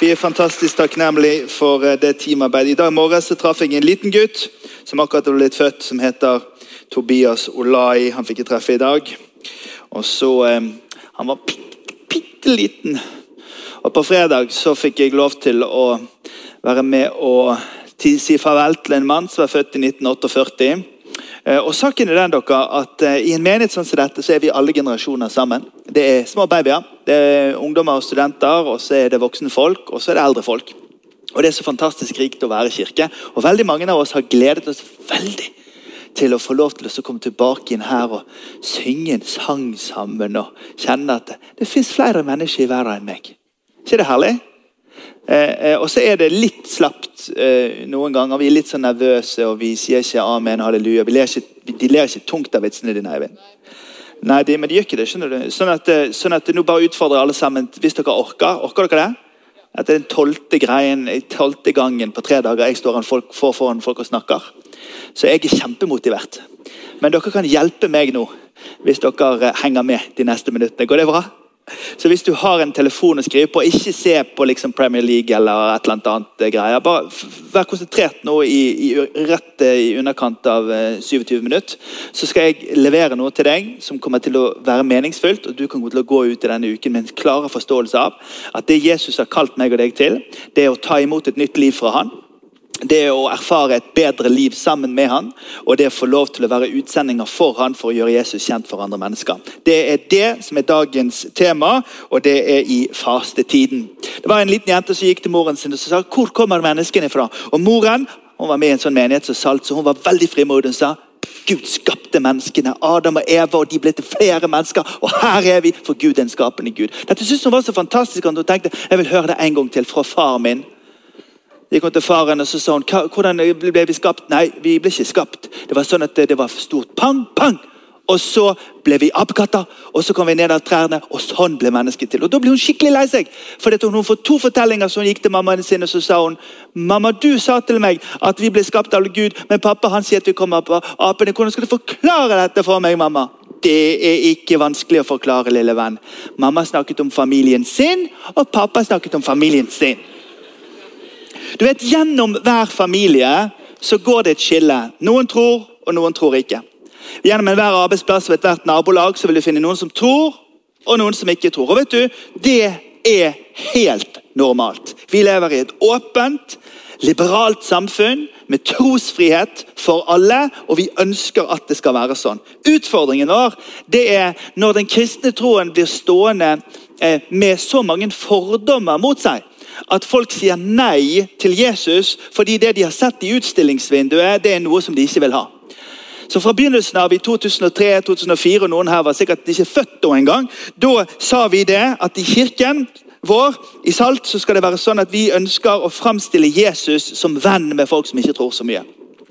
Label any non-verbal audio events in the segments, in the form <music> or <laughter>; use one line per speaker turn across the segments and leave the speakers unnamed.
Vi er fantastisk takknemlige for eh, det teamarbeidet. I dag morges traff jeg en liten gutt som akkurat er blitt født, som heter Tobias Olai. Han fikk jeg treffe i dag. Og så, eh, Han var bitte liten. Og på fredag så fikk jeg lov til å være med og si farvel til en mann som var født i 1948. Eh, Og saken er den dere, at eh, I en menighet sånn som dette så er vi alle generasjoner sammen. Det er små babyer, det er ungdommer og studenter, og så er det voksne folk og så er det eldre folk. Og Det er så fantastisk rikt å være i kirke. Og veldig Mange av oss har gledet oss veldig til å få lov til å komme tilbake inn her og synge en sang sammen og kjenne at det, det fins flere mennesker i verden enn meg. ikke det herlig? Eh, eh, og så er det litt slapt eh, noen ganger. Vi er litt sånn nervøse, og vi sier ikke amen, halleluja. Vi ler ikke, de ler ikke tungt av vitsene dine, Eivind. Nei, de, men de gjør ikke det. skjønner du? Sånn at, eh, sånn at nå bare utfordrer alle sammen, hvis dere orker. Orker dere det? At det er den tolvte greien, tolvte gangen på tre dager jeg står folk, får foran folk og snakker. Så jeg er kjempemotivert. Men dere kan hjelpe meg nå, hvis dere eh, henger med de neste minuttene. Går det bra? Så hvis du har en telefon å skrive på, ikke se på liksom Premier League eller et eller annet eh, greier. Bare vær konsentrert nå i, i, rett eh, i underkant av eh, 27 minutter. Så skal jeg levere noe til deg som kommer til å være meningsfullt, og du kan gå til å gå ut i denne uken med en klar forståelse av at det Jesus har kalt meg og deg til, det er å ta imot et nytt liv fra Han. Det å erfare et bedre liv sammen med han, og det å få lov til å være utsendinger for han for å gjøre Jesus kjent for andre mennesker. Det er det som er dagens tema, og det er i fastetiden. Det var en liten jente som gikk til moren sin og sa hvor kommer menneskene fra? Og Moren hun var med i en sånn menighet som Salt, så hun var veldig frimodig og sa Gud skapte menneskene, Adam og Eva, og de ble til flere mennesker. Og her er vi, for Gud er en skapende Gud. Dette syntes hun var så fantastisk at hun tenkte jeg vil høre det en gang til fra far min. De kom til faren og så sa hun, hvordan ble vi skapt? Nei, vi ble ikke skapt. Det var sånn at det var stort pang, pang. Og så ble vi apekatter, og så kom vi ned av trærne, og sånn ble mennesket til. Og Da ble hun skikkelig lei seg. For hun får to fortellinger, så hun gikk til mammaen sin og så sa hun, mamma, du sa til meg at vi ble skapt av Gud, men pappa han sier at vi kommer på apene. Hvordan skal du forklare dette for meg, mamma? Det er ikke vanskelig å forklare, lille venn. Mamma snakket om familien sin, og pappa snakket om familien sin. Du vet, Gjennom hver familie så går det et skille. Noen tror, og noen tror ikke. Gjennom enhver arbeidsplass og ethvert nabolag så vil du finne noen som tror, og noen som ikke tror. Og vet du, Det er helt normalt. Vi lever i et åpent, liberalt samfunn med trosfrihet for alle, og vi ønsker at det skal være sånn. Utfordringen vår det er når den kristne troen blir stående eh, med så mange fordommer mot seg at folk sier nei til Jesus fordi det de har sett i utstillingsvinduet, det er noe som de ikke vil ha. Så Fra begynnelsen av i 2003-2004, og noen her var sikkert ikke født da engang, da sa vi det at i kirken vår i Salt så skal det være sånn at vi ønsker å framstille Jesus som venn med folk som ikke tror så mye.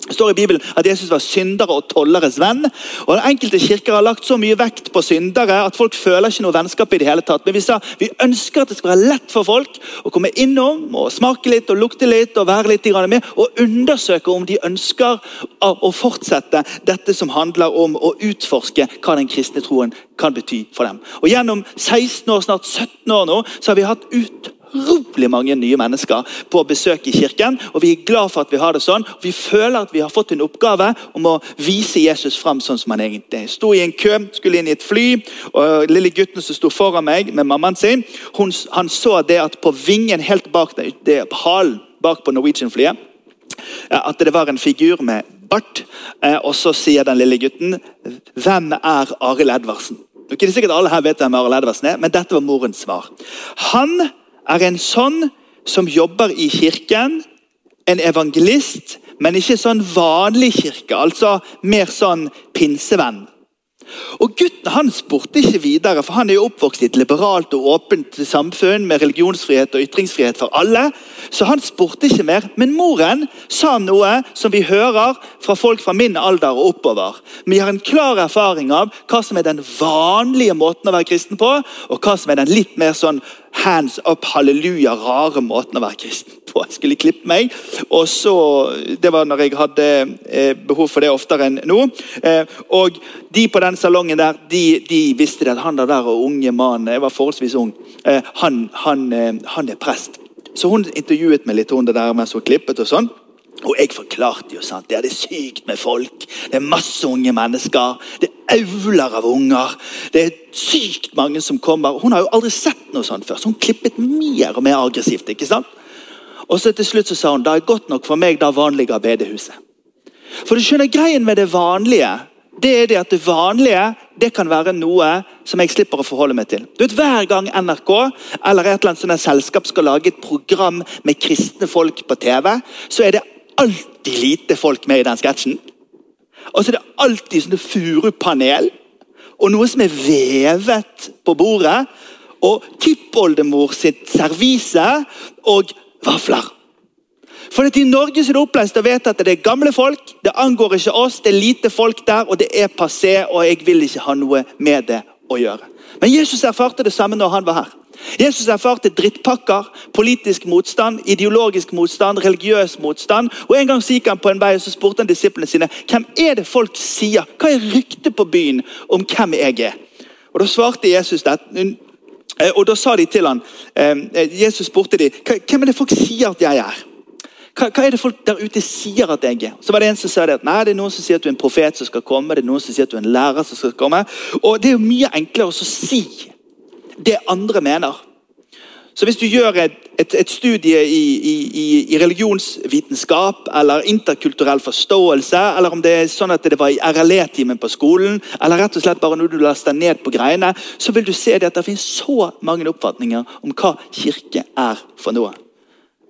Det står i Bibelen at Jesus var syndere og tolleres venn. og Enkelte kirker har lagt så mye vekt på syndere at folk føler ikke noe vennskap. i det hele tatt. Men vi sa vi ønsker at det skal være lett for folk å komme innom og smake litt og lukte litt og være litt med, og undersøke om de ønsker å fortsette dette som handler om å utforske hva den kristne troen kan bety for dem. Og Gjennom 16 år, snart 17 år nå, så har vi hatt utrolig mange nye mennesker på besøk i kirken. og Vi er glad for at vi har det sånn. Vi føler at vi har fått en oppgave om å vise Jesus fram sånn som han egentlig er. Sto i en kø, skulle inn i et fly, og lille gutten som sto foran meg med mammaen sin, hun, han så det at på vingen helt bak det, det halen bak på Norwegian-flyet at det var en figur med bart. Eh, og så sier den lille gutten 'Hvem er Arild Edvardsen?' det er sikkert alle her vet hvem Arild Edvardsen er, men dette var morens svar. Han er en sånn som jobber i kirken, en evangelist, men ikke sånn vanlig kirke. Altså mer sånn pinsevenn. Og Gutten han spurte ikke videre, for han er jo oppvokst i et liberalt og åpent samfunn med religionsfrihet og ytringsfrihet for alle. Så han spurte ikke mer. Men moren sa noe som vi hører fra folk fra min alder og oppover. Vi har en klar erfaring av hva som er den vanlige måten å være kristen på, og hva som er den litt mer sånn hands up, halleluja, rare måten å være kristen på. Jeg skulle klippe meg, og så, Det var når jeg hadde eh, behov for det oftere enn nå. Eh, og De på den salongen der, de, de visste det at han der, der unge mannen, jeg var forholdsvis ung, eh, han, han, han, er prest. Så hun intervjuet meg litt, hun det der mens hun klippet. og sånn. Og jeg forklarte jo sant, det er det sykt med folk. Det er masse unge mennesker. Det er auler av unger. Det er sykt mange som kommer. Hun har jo aldri sett noe sånt før, så hun klippet mer og mer aggressivt. ikke sant? Og så til slutt så sa hun det er godt nok for meg det vanlige bedehuset. For du skjønner Greien med det vanlige det er det at det vanlige det kan være noe som jeg slipper å forholde meg til. Du vet, Hver gang NRK eller et eller annet sånt selskap skal lage et program med kristne folk på TV, så er det alltid lite folk med i den sketsjen. Og så er det alltid sånne furupanel og noe som er vevet på bordet. Og tippoldemor sitt servise og vafler. For I Norge er det opplest å vite at det er gamle folk, det angår ikke oss, det er lite folk der, og det er passé, og jeg vil ikke ha noe med det å gjøre. Men Jesus erfarte det samme når han var her. Jesus erfarte drittpakker, politisk motstand, ideologisk motstand, religiøs motstand. og En gang gikk han på en vei og så spurte han disiplene sine hvem er det folk sier. Hva er ryktet på byen om hvem jeg er? Og Da svarte Jesus det. Eh, og Da sa de til han, eh, Jesus spurte de, hvem er det folk sier at jeg er. Hva, hva, er det folk der ute sier at jeg er? Så var Det en som sa det at nei, det er noen som sier at du er en profet som skal komme. det er noen som sier at du er en lærer som skal komme. Og Det er jo mye enklere å si det andre mener. Så Hvis du gjør et, et, et studie i, i, i, religionsvitenskap eller interkulturell forståelse, eller om det er sånn at det var i RLE-timen på skolen, eller rett og slett bare når du laster ned på greiene, så vil du se at det finnes så mange oppfatninger om hva kirke er for noe.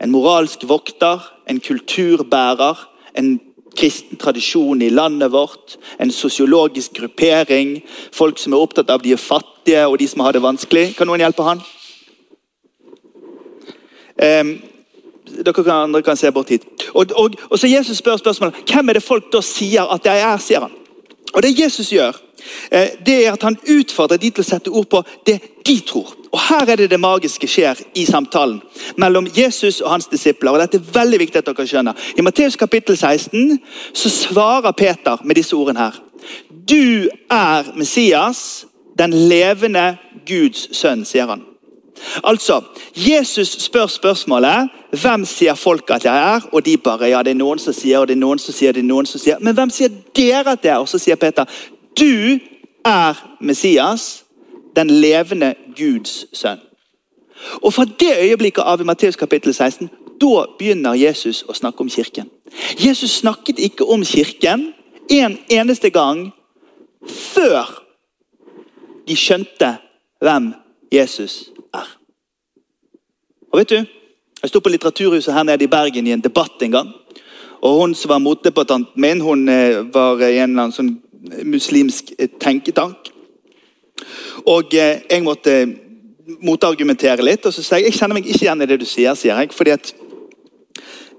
En moralsk vokter, en kulturbærer, en kristen tradisjon i landet vårt, en sosiologisk gruppering, folk som er opptatt av de fattige og de som har det vanskelig. Kan noen hjelpe han? Um, dere kan, andre kan se bort hit. Og, og, og, så Jesus spør spørsmålet, Hvem er det folk da sier at jeg er? sier han. Og Det Jesus gjør, eh, det er at han utfordrer de til å sette ord på det de tror. Og Her er det det magiske skjer i samtalen mellom Jesus og hans disipler. og dette er veldig viktig at dere skjønner. I Matteus kapittel 16 så svarer Peter med disse ordene her. Du er Messias, den levende Guds sønn, sier han. Altså, Jesus spør spørsmålet hvem sier folk at jeg er, og de bare ja, det er noen som sier, og det er noen som sier, det er noen som sier. Men hvem sier dere at det er? Og så sier Peter du er Messias, den levende Guds sønn. Og Fra det øyeblikket av i Matteus kapittel 16, da begynner Jesus å snakke om kirken. Jesus snakket ikke om kirken en eneste gang før de skjønte hvem Jesus er. Og vet du, Jeg sto på Litteraturhuset her nede i Bergen i en debatt en gang. og Hun som var motdebattanten min, hun eh, var i en eller annen sånn muslimsk eh, tenketank. Og eh, jeg måtte motargumentere litt. og så sier Jeg jeg kjenner meg ikke igjen i det du sier. sier jeg, fordi at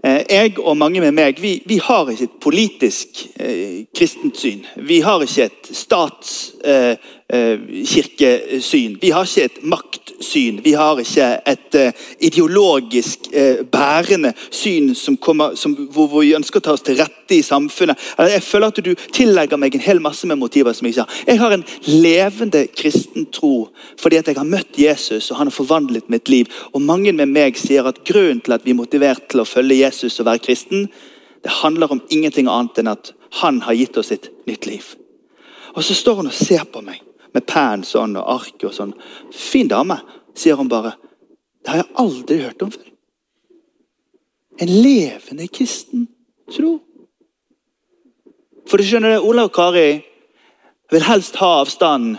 eh, jeg og mange med meg vi, vi har ikke et politisk eh, kristent syn. Vi har ikke et stats... Eh, vi har ikke et maktsyn. Vi har ikke et uh, ideologisk uh, bærende syn som kommer, som, hvor, vi ønsker å ta oss til rette i samfunnet. Jeg føler at du tillegger meg en hel masse med motiver. som Jeg sa. Jeg har en levende kristen tro fordi at jeg har møtt Jesus og han har forvandlet mitt liv. Og Mange med meg sier at grunnen til at vi er motivert til å følge Jesus og være kristen, det handler om ingenting annet enn at han har gitt oss et nytt liv. Og så står hun og ser på meg med penn sånn og ark og sånn. Fin dame, sier hun bare. Det har jeg aldri hørt om før. En levende kristen tro. For du skjønner det, Olav og Kari vil helst ha avstand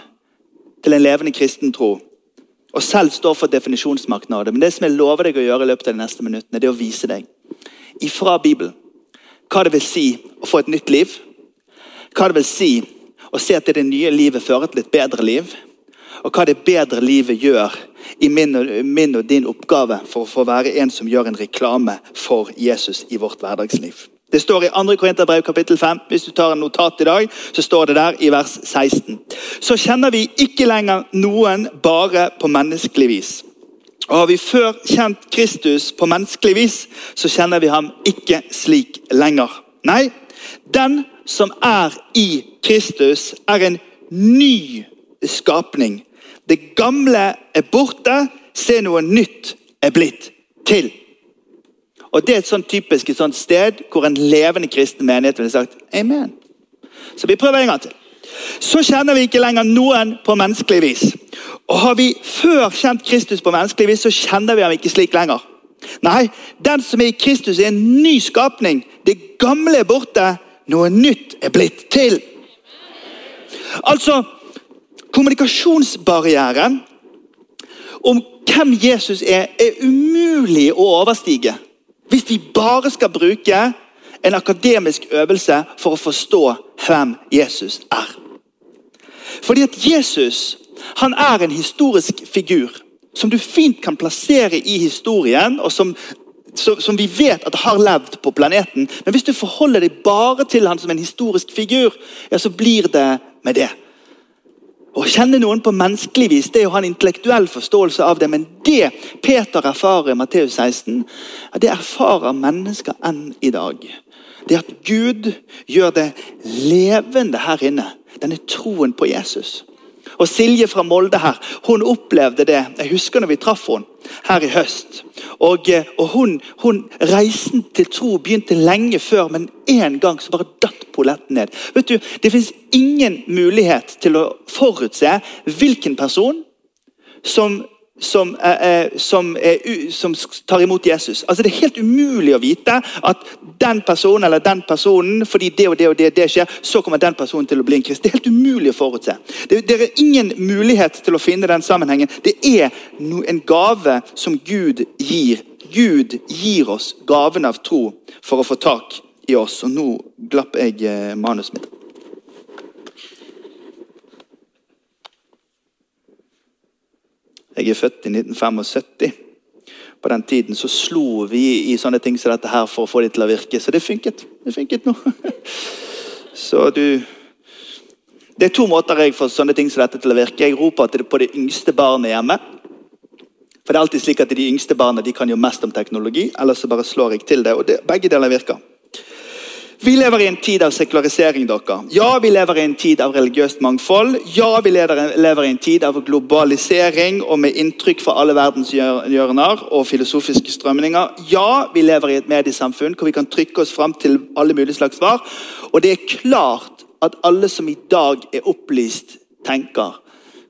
til en levende kristen tro. Og selv stå for det. Men det som jeg lover deg å gjøre i løpet av de neste minuttene, det er å vise deg ifra Bibelen hva det vil si å få et nytt liv. Hva det vil si og se at det nye livet fører til et bedre liv. Og hva det bedre livet gjør i min og, min og din oppgave for å få være en som gjør en reklame for Jesus i vårt hverdagsliv. Det står i 2. Korinterbrev kapittel 5. Hvis du tar en notat i dag, så står det der i vers 16. Så kjenner vi ikke lenger noen bare på menneskelig vis. Og Har vi før kjent Kristus på menneskelig vis, så kjenner vi ham ikke slik lenger. Nei, den som er i Kristus, er en ny skapning. Det gamle er borte, se noe nytt er blitt til. Og Det er et sånn typisk et sånt sted hvor en levende kristen menighet ville sagt amen. Så vi prøver en gang til. Så kjenner vi ikke lenger noen på menneskelig vis. Og Har vi før kjent Kristus på menneskelig vis, så kjenner vi ham ikke slik lenger. Nei, den som er i Kristus, er en ny skapning. Det gamle er borte, noe nytt er blitt til. Altså, Kommunikasjonsbarrieren om hvem Jesus er, er umulig å overstige. Hvis vi bare skal bruke en akademisk øvelse for å forstå hvem Jesus er. Fordi at Jesus han er en historisk figur som du fint kan plassere i historien, og som, som, vi vet at har levd på planeten. Men hvis du forholder deg bare til han som en historisk figur, ja, så blir det med det. Å kjenne noen på menneskelig vis det er å ha en intellektuell forståelse av det. Men det Peter erfarer i Matteus 16, det erfarer mennesker enn i dag. Det at Gud gjør det levende her inne. Denne troen på Jesus. Og Silje fra Molde her, hun opplevde det. Jeg husker når vi traff henne her i høst. Og, eh, og hun, hun, Reisen til tro begynte lenge før, men en gang så bare datt polletten ned. Vet du, Det fins ingen mulighet til å forutse hvilken person som som, eh, som, som, tar imot Jesus. Altså Det er helt umulig å vite at den personen eller den personen, fordi det og det og det, det skjer, så kommer den personen til å bli en krist. Det er helt umulig å forutse. Det, det er ingen mulighet til å finne den sammenhengen. Det er no, en gave som Gud gir. Gud gir oss gaven av tro for å få tak i oss. Og nå glapp jeg eh, manuset mitt. Jeg er født i 1975. På den tiden så slo vi i sånne ting som dette her for å få det til å virke. Så det funket. Det funket nå. <laughs> Så du Det er to måter jeg får sånne ting som dette til å virke. Jeg roper til det på det yngste barnet hjemme. For det er alltid slik at De yngste barna de kan jo mest om teknologi, eller så bare slår jeg til det. og det, Begge deler virker. Vi lever i en tid av sekularisering. dere. Ja, vi lever i en tid av religiøst mangfold. Ja, vi lever i en tid av globalisering og med inntrykk fra alle verdens hjørner og filosofiske strømninger. Ja, vi lever i et mediesamfunn hvor vi kan trykke oss fram til alle mulige slags svar. Og det er klart at alle som i dag er opplyst, tenker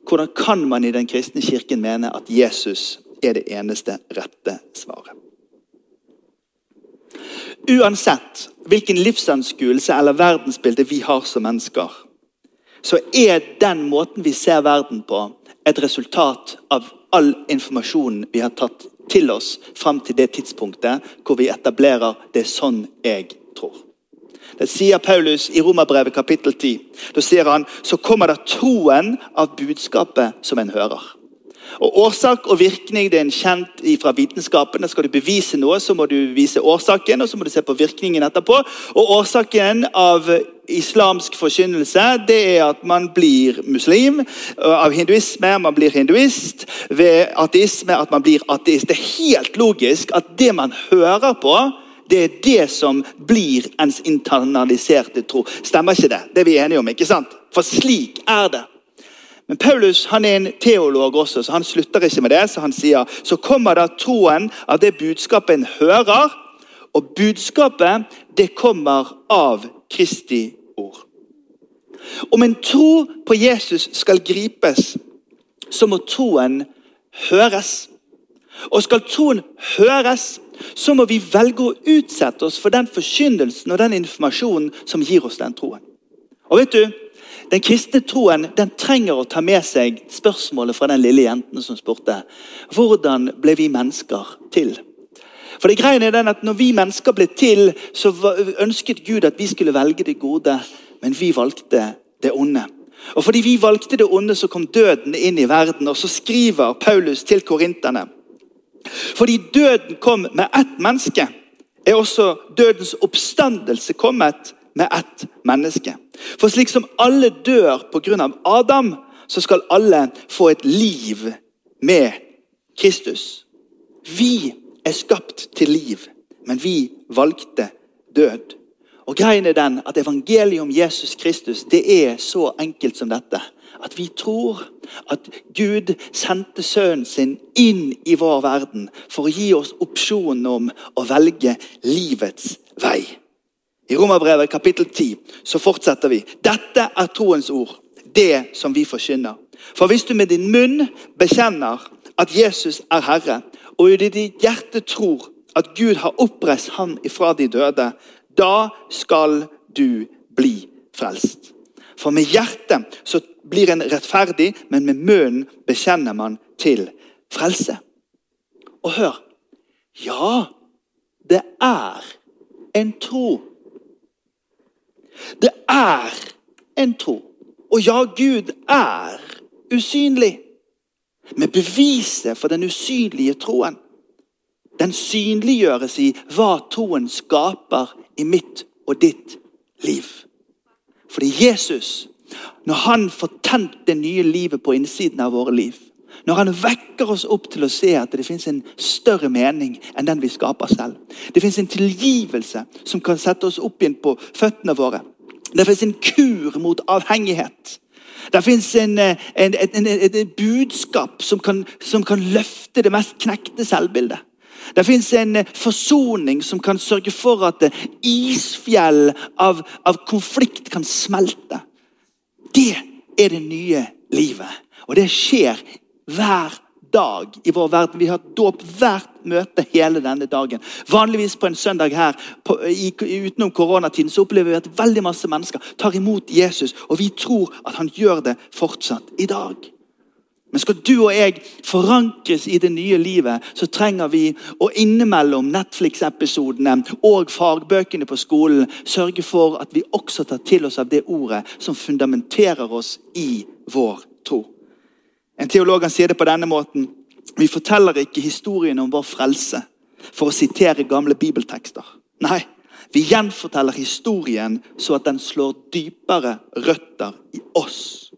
hvordan kan man i den kristne kirken mene at Jesus er det eneste rette svaret? Uansett hvilken livsanskuelse eller verdensbilde vi har som mennesker, så er den måten vi ser verden på, et resultat av all informasjonen vi har tatt til oss fram til det tidspunktet hvor vi etablerer 'det er sånn jeg tror'. Det sier Paulus i Romerbrevet kapittel 10. Da sier han så kommer det troen av budskapet som en hører. Og Årsak og virkning det er en kjent fra vitenskapen. Skal du bevise noe, så må du vise årsaken, og så må du se på virkningen etterpå. Og Årsaken av islamsk forkynnelse det er at man blir muslim. Av hinduisme man blir hinduist. Ved ateisme at man blir ateist. Det er helt logisk at det man hører på, det er det som blir ens internaliserte tro. Stemmer ikke det? Det er vi enige om, ikke sant? For slik er det. Men Paulus han er en teolog også, så han slutter ikke med det. Så han sier så kommer da troen av det budskapet en hører. Og budskapet, det kommer av Kristi ord. Om en tro på Jesus skal gripes, så må troen høres. Og skal troen høres, så må vi velge å utsette oss for den forkynnelsen og den informasjonen som gir oss den troen. Og vet du, den kristne troen den trenger å ta med seg spørsmålet fra den lille jenten som spurte. Hvordan ble vi mennesker til? For det greien er den at Når vi mennesker ble til, så ønsket Gud at vi skulle velge det gode. Men vi valgte det onde. Og fordi vi valgte det onde, så kom døden inn i verden. Og så skriver Paulus til korinterne. Fordi døden kom med ett menneske, er også dødens oppstandelse kommet med ett menneske. For slik som alle dør pga. Adam, så skal alle få et liv med Kristus. Vi er skapt til liv, men vi valgte død. Og greien er den at Evangeliet om Jesus Kristus det er så enkelt som dette. At vi tror at Gud sendte sønnen sin inn i vår verden for å gi oss opsjonen om å velge livets vei. I Romerbrevet kapittel 10 så fortsetter vi. Dette er troens ord, det som vi forkynner. For hvis du med din munn bekjenner at Jesus er Herre, og i ditt hjerte tror at Gud har oppreist Han ifra de døde, da skal du bli frelst. For med hjertet så blir en rettferdig, men med munnen bekjenner man til frelse. Og hør Ja, det er en tro. Det er en tro. Ja, Gud er usynlig. Men beviset for den usynlige troen den synliggjøres i hva troen skaper i mitt og ditt liv. Fordi Jesus, når han får tent det nye livet på innsiden av våre liv, når han vekker oss opp til å se at det fins en større mening enn den vi skaper selv. Det fins en tilgivelse som kan sette oss opp igjen på føttene våre. Det fins en kur mot avhengighet. Det fins en, et budskap som kan, som kan løfte det mest knekte selvbildet. Det fins en eh, forsoning som kan sørge for at eh, isfjell av, av konflikt kan smelte. Det er det nye livet. Og det skjer hver dag i vår verden. Vi har dåp hvert møte hele denne dagen. Vanligvis på en søndag her på, i, utenom koronatiden så opplever vi at veldig masse mennesker tar imot Jesus, og vi tror at han gjør det fortsatt i dag. Men skal du og jeg forankres i det nye livet, så trenger vi å innimellom Netflix-episodene og fagbøkene på skolen sørge for at vi også tar til oss av det ordet som fundamenterer oss i vår tro. En teolog sier det på denne måten. Vi forteller ikke historien om vår frelse for å sitere gamle bibeltekster. Nei, vi gjenforteller historien så at den slår dypere røtter i oss.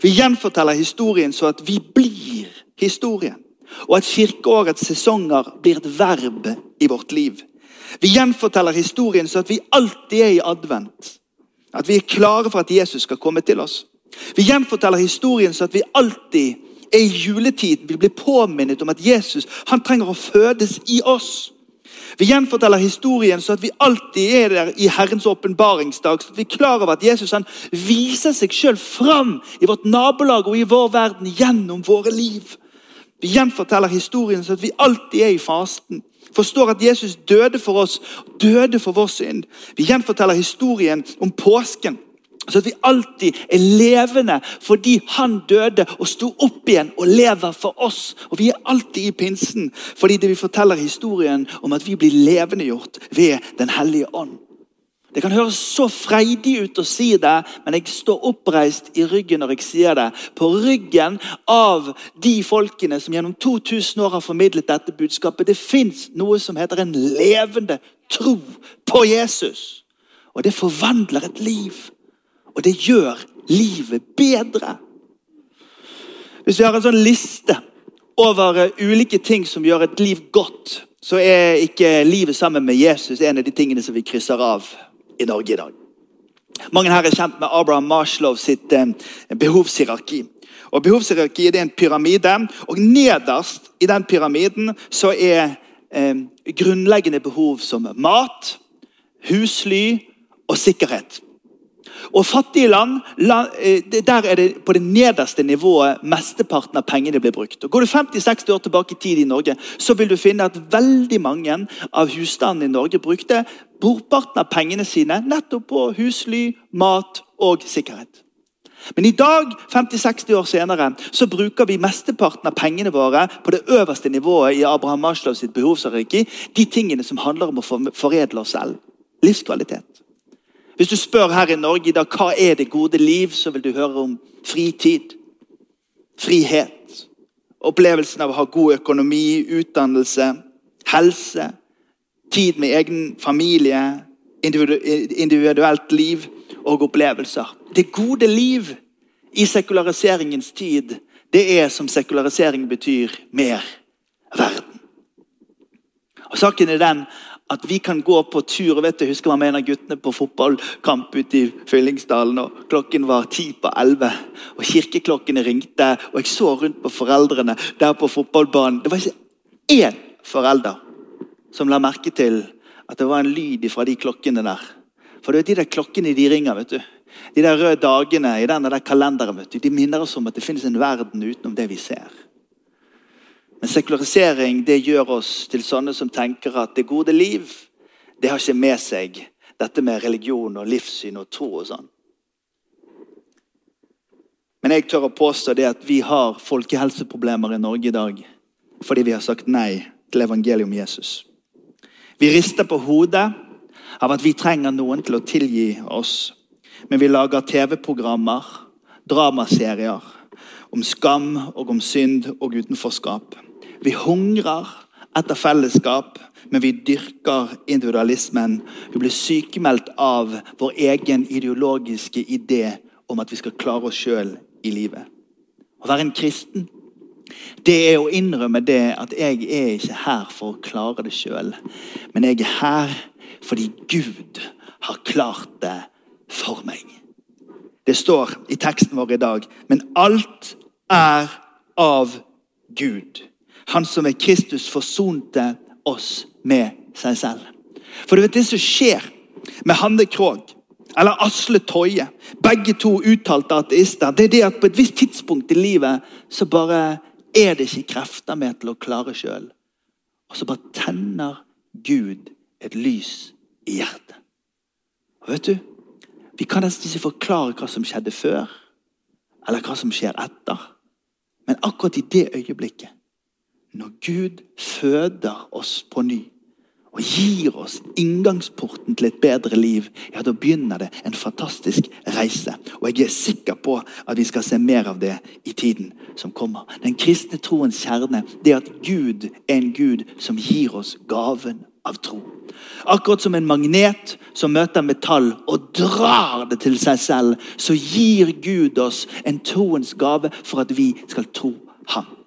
Vi gjenforteller historien så at vi blir historien. Og at kirkeårets sesonger blir et verb i vårt liv. Vi gjenforteller historien så at vi alltid er i advent. At vi er klare for at Jesus skal komme til oss. Vi gjenforteller historien så at vi alltid er i juletiden. vil bli påminnet om at Jesus han trenger å fødes i oss. Vi gjenforteller historien så at vi alltid er der i Herrens åpenbaringsdag. Så at vi er klar over at Jesus han viser seg selv fram i vårt nabolag og i vår verden gjennom våre liv. Vi gjenforteller historien så at vi alltid er i fasten. Forstår at Jesus døde for oss, døde for vår synd. Vi gjenforteller historien om påsken. Så at vi alltid er levende fordi han døde og sto opp igjen og lever for oss. Og Vi er alltid i pinsen fordi det vi forteller historien om at vi blir levendegjort ved Den hellige ånd. Det kan høres så freidig ut å si det, men jeg står oppreist i ryggen når jeg sier det. På ryggen av de folkene som gjennom 2000 år har formidlet dette budskapet. Det fins noe som heter en levende tro på Jesus. Og det forvandler et liv. Og det gjør livet bedre. Hvis vi har en sånn liste over eh, ulike ting som gjør et liv godt, så er ikke livet sammen med Jesus en av de tingene som vi krysser av i Norge i dag. Mange her er kjent med Abraham Marshlow sitt eh, behovshierarki. Og Behovshierarki er en pyramide, og nederst i den pyramiden så er eh, grunnleggende behov som mat, husly og sikkerhet. Og fattige land, eh, der er det på det nederste nivået mesteparten av pengene blir brukt. Og Går du 50-60 år tilbake i tid i Norge, så vil du finne at veldig mange av husstandene i Norge brukte brorparten av pengene sine nettopp på husly, mat og sikkerhet. Men i dag, 50-60 år senere, så bruker vi mesteparten av pengene våre på det øverste nivået i Abraham Maslow sitt behovshierarki. De tingene som handler om å foredle oss selv. Livskvalitet. Hvis du spør her i Norge i dag hva er det gode liv, så vil du høre om fritid, frihet, opplevelsen av å ha god økonomi, utdannelse, helse, tid med egen familie, individuelt liv og opplevelser. Det gode liv i sekulariseringens tid, det er som sekularisering betyr mer verden. Og Saken er den at vi kan gå på tur. vet du, husker man med en av guttene på fotballkamp ute i Fyllingsdalen. og Klokken var ti på elleve, og kirkeklokkene ringte. og Jeg så rundt på foreldrene der på fotballbanen. Det var ikke én forelder som la merke til at det var en lyd fra de klokkene der. For det er de der klokkene de ringer. vet du. De der røde dagene i denne der kalenderen vet du, de minner oss om at det finnes en verden utenom det vi ser. Sekularisering det gjør oss til sånne som tenker at det gode liv det har ikke med seg dette med religion og livssyn og tro og sånn. Men jeg tør å påstå det at vi har folkehelseproblemer i Norge i dag fordi vi har sagt nei til evangeliet om Jesus. Vi rister på hodet av at vi trenger noen til å tilgi oss. Men vi lager TV-programmer, dramaserier, om skam og om synd og utenforskap. Vi hungrer etter fellesskap, men vi dyrker individualismen. Vi blir sykemeldt av vår egen ideologiske idé om at vi skal klare oss sjøl i livet. Å være en kristen det er å innrømme det at jeg er ikke her for å klare det sjøl, men jeg er her fordi Gud har klart det for meg. Det står i teksten vår i dag, men alt er av Gud. Han som er Kristus forsonte oss med seg selv. For du vet det som skjer med Hanne Krogh eller Asle Toje, begge to uttalte ateister, det er det at på et visst tidspunkt i livet så bare er det ikke krefter med til å klare sjøl. Og så bare tenner Gud et lys i hjertet. Og vet du, Vi kan nesten ikke forklare hva som skjedde før, eller hva som skjer etter. Men akkurat i det øyeblikket når Gud føder oss på ny og gir oss inngangsporten til et bedre liv, ja, da begynner det en fantastisk reise. Og jeg er sikker på at vi skal se mer av det i tiden som kommer. Den kristne troens kjerne det er at Gud er en Gud som gir oss gaven av tro. Akkurat som en magnet som møter metall og drar det til seg selv, så gir Gud oss en troens gave for at vi skal tro ham.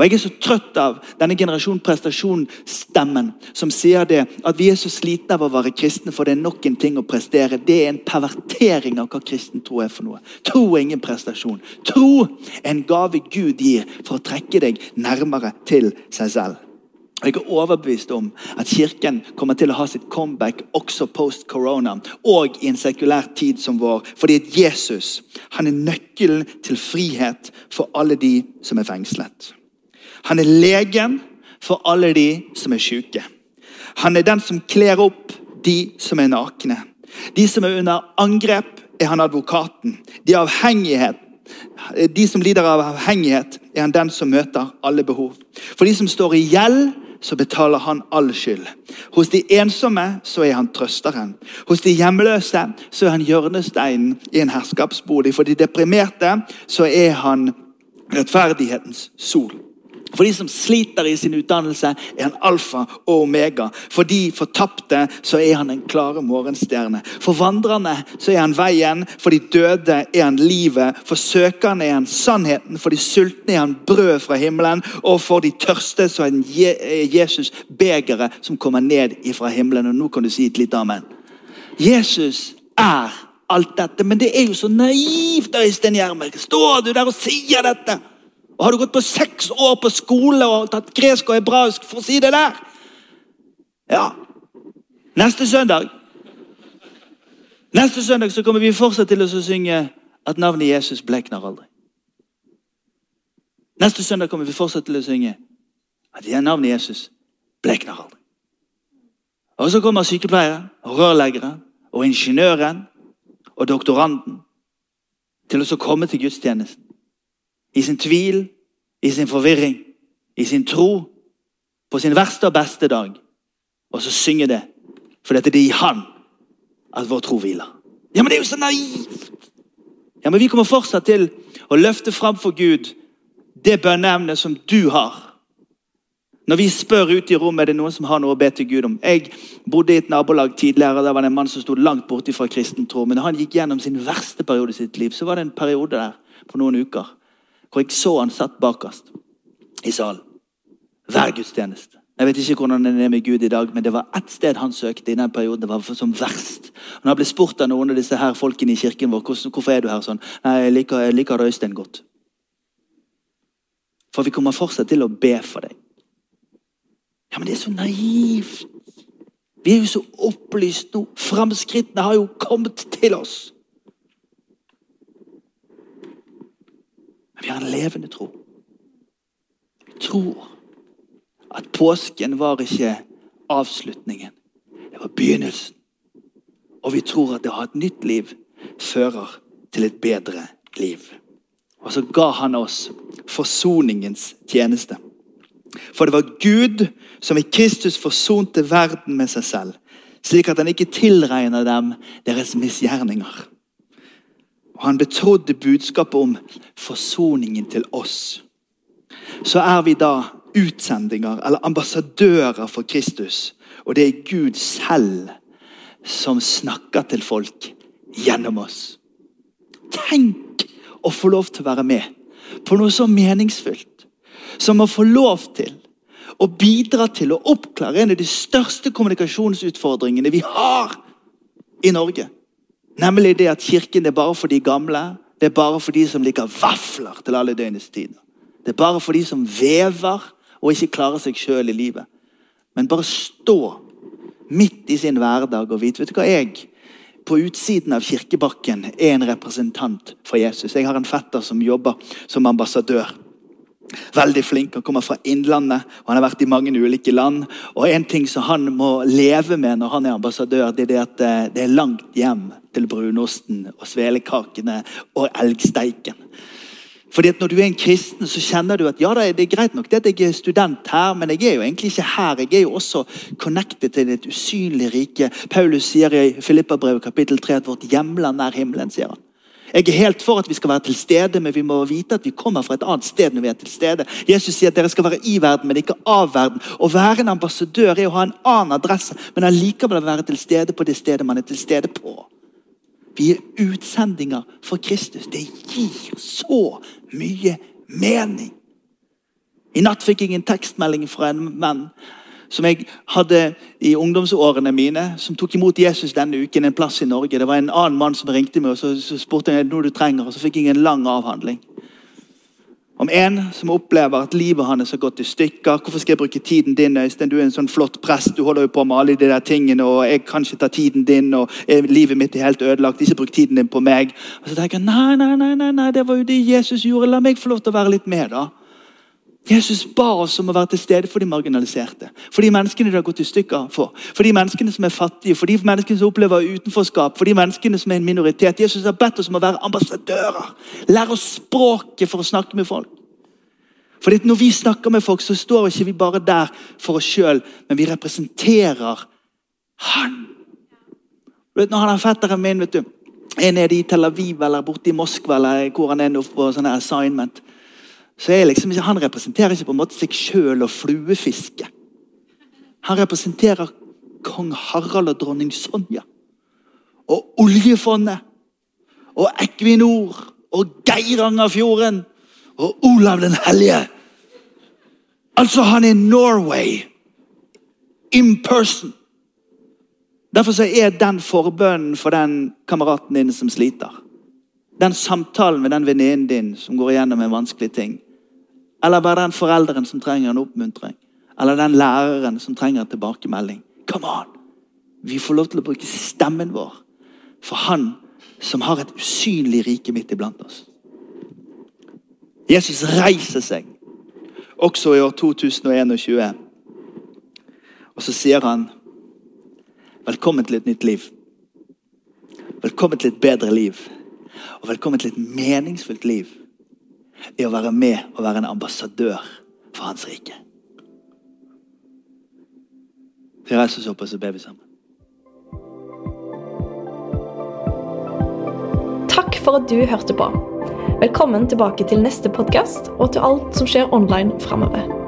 Og Jeg er så trøtt av denne generasjon prestasjonsstemmen som sier det at vi er så slitne av å være kristne, for det er nok en ting å prestere. Det er en pervertering av hva kristen tro er for noe. Tro er ingen prestasjon. Tro er en gave Gud gir for å trekke deg nærmere til seg selv. Og Jeg er overbevist om at Kirken kommer til å ha sitt comeback også post corona og i en sekulær tid som vår. Fordi at Jesus han er nøkkelen til frihet for alle de som er fengslet. Han er legen for alle de som er syke. Han er den som kler opp de som er nakne. De som er under angrep, er han advokaten. De, de som lider av avhengighet, er han den som møter alle behov. For de som står i gjeld, så betaler han all skyld. Hos de ensomme så er han trøsteren. Hos de hjemløse så er han hjørnesteinen i en herskapsbolig. For de deprimerte så er han rettferdighetens sol. For de som sliter i sin utdannelse, er han alfa og omega. For de fortapte så er han en klare morgenstjerne. For vandrerne så er han veien. For de døde er han livet. For søkerne er han sannheten. For de sultne er han brød fra himmelen. Og for de tørste så er han Jesus begeret som kommer ned fra himmelen. Og nå kan du si et lite amen. Jesus er alt dette. Men det er jo så naivt, Øystein Gjermel. Står du der og sier dette? Og Har du gått på seks år på skole og tatt gresk og hebraisk for å si det der? Ja. Neste søndag Neste søndag så kommer vi fortsatt til å synge at navnet Jesus blekner aldri. Neste søndag kommer vi fortsatt til å synge at navnet Jesus blekner aldri. Og så kommer sykepleieren, og rørleggeren og ingeniøren og doktoranden til å komme til gudstjenesten i sin tvil, i sin forvirring, i sin tro, på sin verste og beste dag. Og så synge det, for dette er det i Han at vår tro hviler. Ja, men det er jo så naivt! Ja, men vi kommer fortsatt til å løfte fram for Gud det bønneemnet som du har. Når vi spør ute i rommet, er det noen som har noe å be til Gud om. Jeg bodde i et nabolag tidligere, der var det en mann som sto langt borte fra kristen tro. Men da han gikk gjennom sin verste periode i sitt liv, så var det en periode der på noen uker hvor jeg så han satt bakerst i salen. Hver gudstjeneste. Jeg vet ikke hvordan det er med Gud i dag, men det var ett sted han søkte i den perioden. det var som verst. Når han ble spurt av noen av disse her folkene i kirken vår hvorfor er du her sånn, nei, jeg liker, jeg liker Øystein godt. For vi kommer fortsatt til å be for deg. Ja, men det er så naivt. Vi er jo så opplyst nå. Framskrittene har jo kommet til oss. Vi har en levende tro. Vi tror at påsken var ikke avslutningen. Det var begynnelsen. Og vi tror at det å ha et nytt liv fører til et bedre liv. Og så ga han oss forsoningens tjeneste. For det var Gud som i Kristus forsonte verden med seg selv, slik at han ikke tilregner dem deres misgjerninger. Og Han betrodde budskapet om forsoningen til oss. Så er vi da utsendinger eller ambassadører for Kristus. Og det er Gud selv som snakker til folk gjennom oss. Tenk å få lov til å være med på noe så meningsfullt som å få lov til å bidra til å oppklare en av de største kommunikasjonsutfordringene vi har i Norge. Nemlig det at kirken er bare for de gamle. Det er bare for de som liker vafler til alle døgnets tider. Det er bare for de som vever og ikke klarer seg sjøl i livet. Men bare stå midt i sin hverdag og vite vet du hva jeg på utsiden av kirkebakken er en representant for Jesus. Jeg har en fetter som jobber som ambassadør. Veldig flink. Han kommer fra Innlandet og han har vært i mange ulike land. Og En ting som han må leve med når han er ambassadør, det er det at eh, det er langt hjem til brunosten og svelekakene og elgsteiken. Fordi at Når du er en kristen, så kjenner du at ja, det er greit nok det at jeg er student her, men jeg er jo egentlig ikke her. Jeg er jo også connected til et usynlig rike. Paulus sier i Filippabrevet kapittel 3 at vårt hjemland er himmelen. sier han. Jeg er helt for at vi skal være til stede, men vi må vite at vi kommer fra et annet sted. når vi er til stede. Jesus sier at dere skal være i verden, men ikke av verden. Å være en ambassadør er å ha en annen adresse, men allikevel være til stede på det stedet man er til stede på. Vi er utsendinger for Kristus. Det gir så mye mening. I natt fikk jeg en tekstmelding fra en mann som jeg hadde i ungdomsårene mine, som tok imot Jesus denne uken en plass i Norge. Det var en annen mann som ringte meg og så, så spurte jeg noe du trenger, og så fikk jeg en lang avhandling. Om en som opplever at livet hans har gått i stykker. Hvorfor skal jeg bruke tiden din? Øystein? Du er en sånn flott prest, du holder jo på med alle de der tingene. og Jeg kan ikke ta tiden din, og livet mitt er helt ødelagt. Ikke bruk tiden din på meg. Og så tenker jeg, nei, nei, nei, nei, det var jo det Jesus gjorde. La meg få lov til å være litt med, da. Jesus ba oss om å være til stede for de marginaliserte. For de menneskene det har gått i stykker for. For de menneskene som er fattige, for de menneskene som opplever utenforskap, for de menneskene som er en minoritet. Jesus har bedt oss om å være ambassadører. Lære oss språket for å snakke med folk. For Når vi snakker med folk, så står ikke vi bare der for oss sjøl, men vi representerer Han. Vet, når han er fetteren min vet du, er nede i Tel Aviv eller borte i Moskva eller hvor han er nå på sånne assignment så er liksom, Han representerer ikke på en måte seg sjøl og fluefiske. Han representerer kong Harald og dronning Sonja. Og oljefondet. Og Equinor. Og Geirangerfjorden. Og Olav den hellige. Altså, han er Norway. In person. Derfor så er den forbønnen for den kameraten din som sliter. Den samtalen med den venninnen din som går igjennom en vanskelig ting eller bare den forelderen som trenger en oppmuntring. Eller den læreren som trenger en tilbakemelding. Come on! Vi får lov til å bruke stemmen vår for Han som har et usynlig rike midt iblant oss. Jesus reiser seg også i år 2021. Og så sier han velkommen til et nytt liv. Velkommen til et bedre liv. Og velkommen til et meningsfullt liv i å være med og være en ambassadør for Hans rike. Vi reiser oss opp og så ber vi sammen.
for at du hørte på. Velkommen tilbake til neste podkast og til alt som skjer online framover.